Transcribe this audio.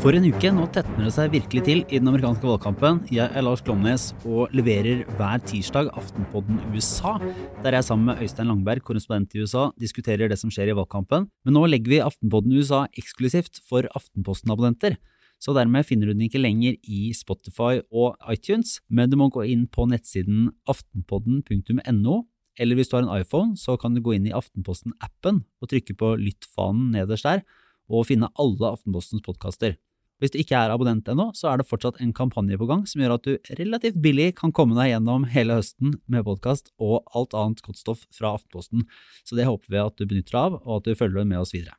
For en uke, nå tetner det seg virkelig til i den amerikanske valgkampen. Jeg er Lars Glomnes og leverer hver tirsdag Aftenpodden USA, der jeg sammen med Øystein Langberg, korrespondent i USA, diskuterer det som skjer i valgkampen. Men nå legger vi Aftenpodden USA eksklusivt for Aftenposten-abonnenter. Så dermed finner du den ikke lenger i Spotify og iTunes, men du må gå inn på nettsiden aftenpodden.no, eller hvis du har en iPhone, så kan du gå inn i Aftenposten-appen og trykke på lyttfanen nederst der, og finne alle Aftenpostens podkaster. Hvis du ikke er abonnent ennå, så er det fortsatt en kampanje på gang som gjør at du relativt billig kan komme deg gjennom hele høsten med podkast og alt annet godt stoff fra Aftenposten. Så det håper vi at du benytter deg av, og at du følger med oss videre.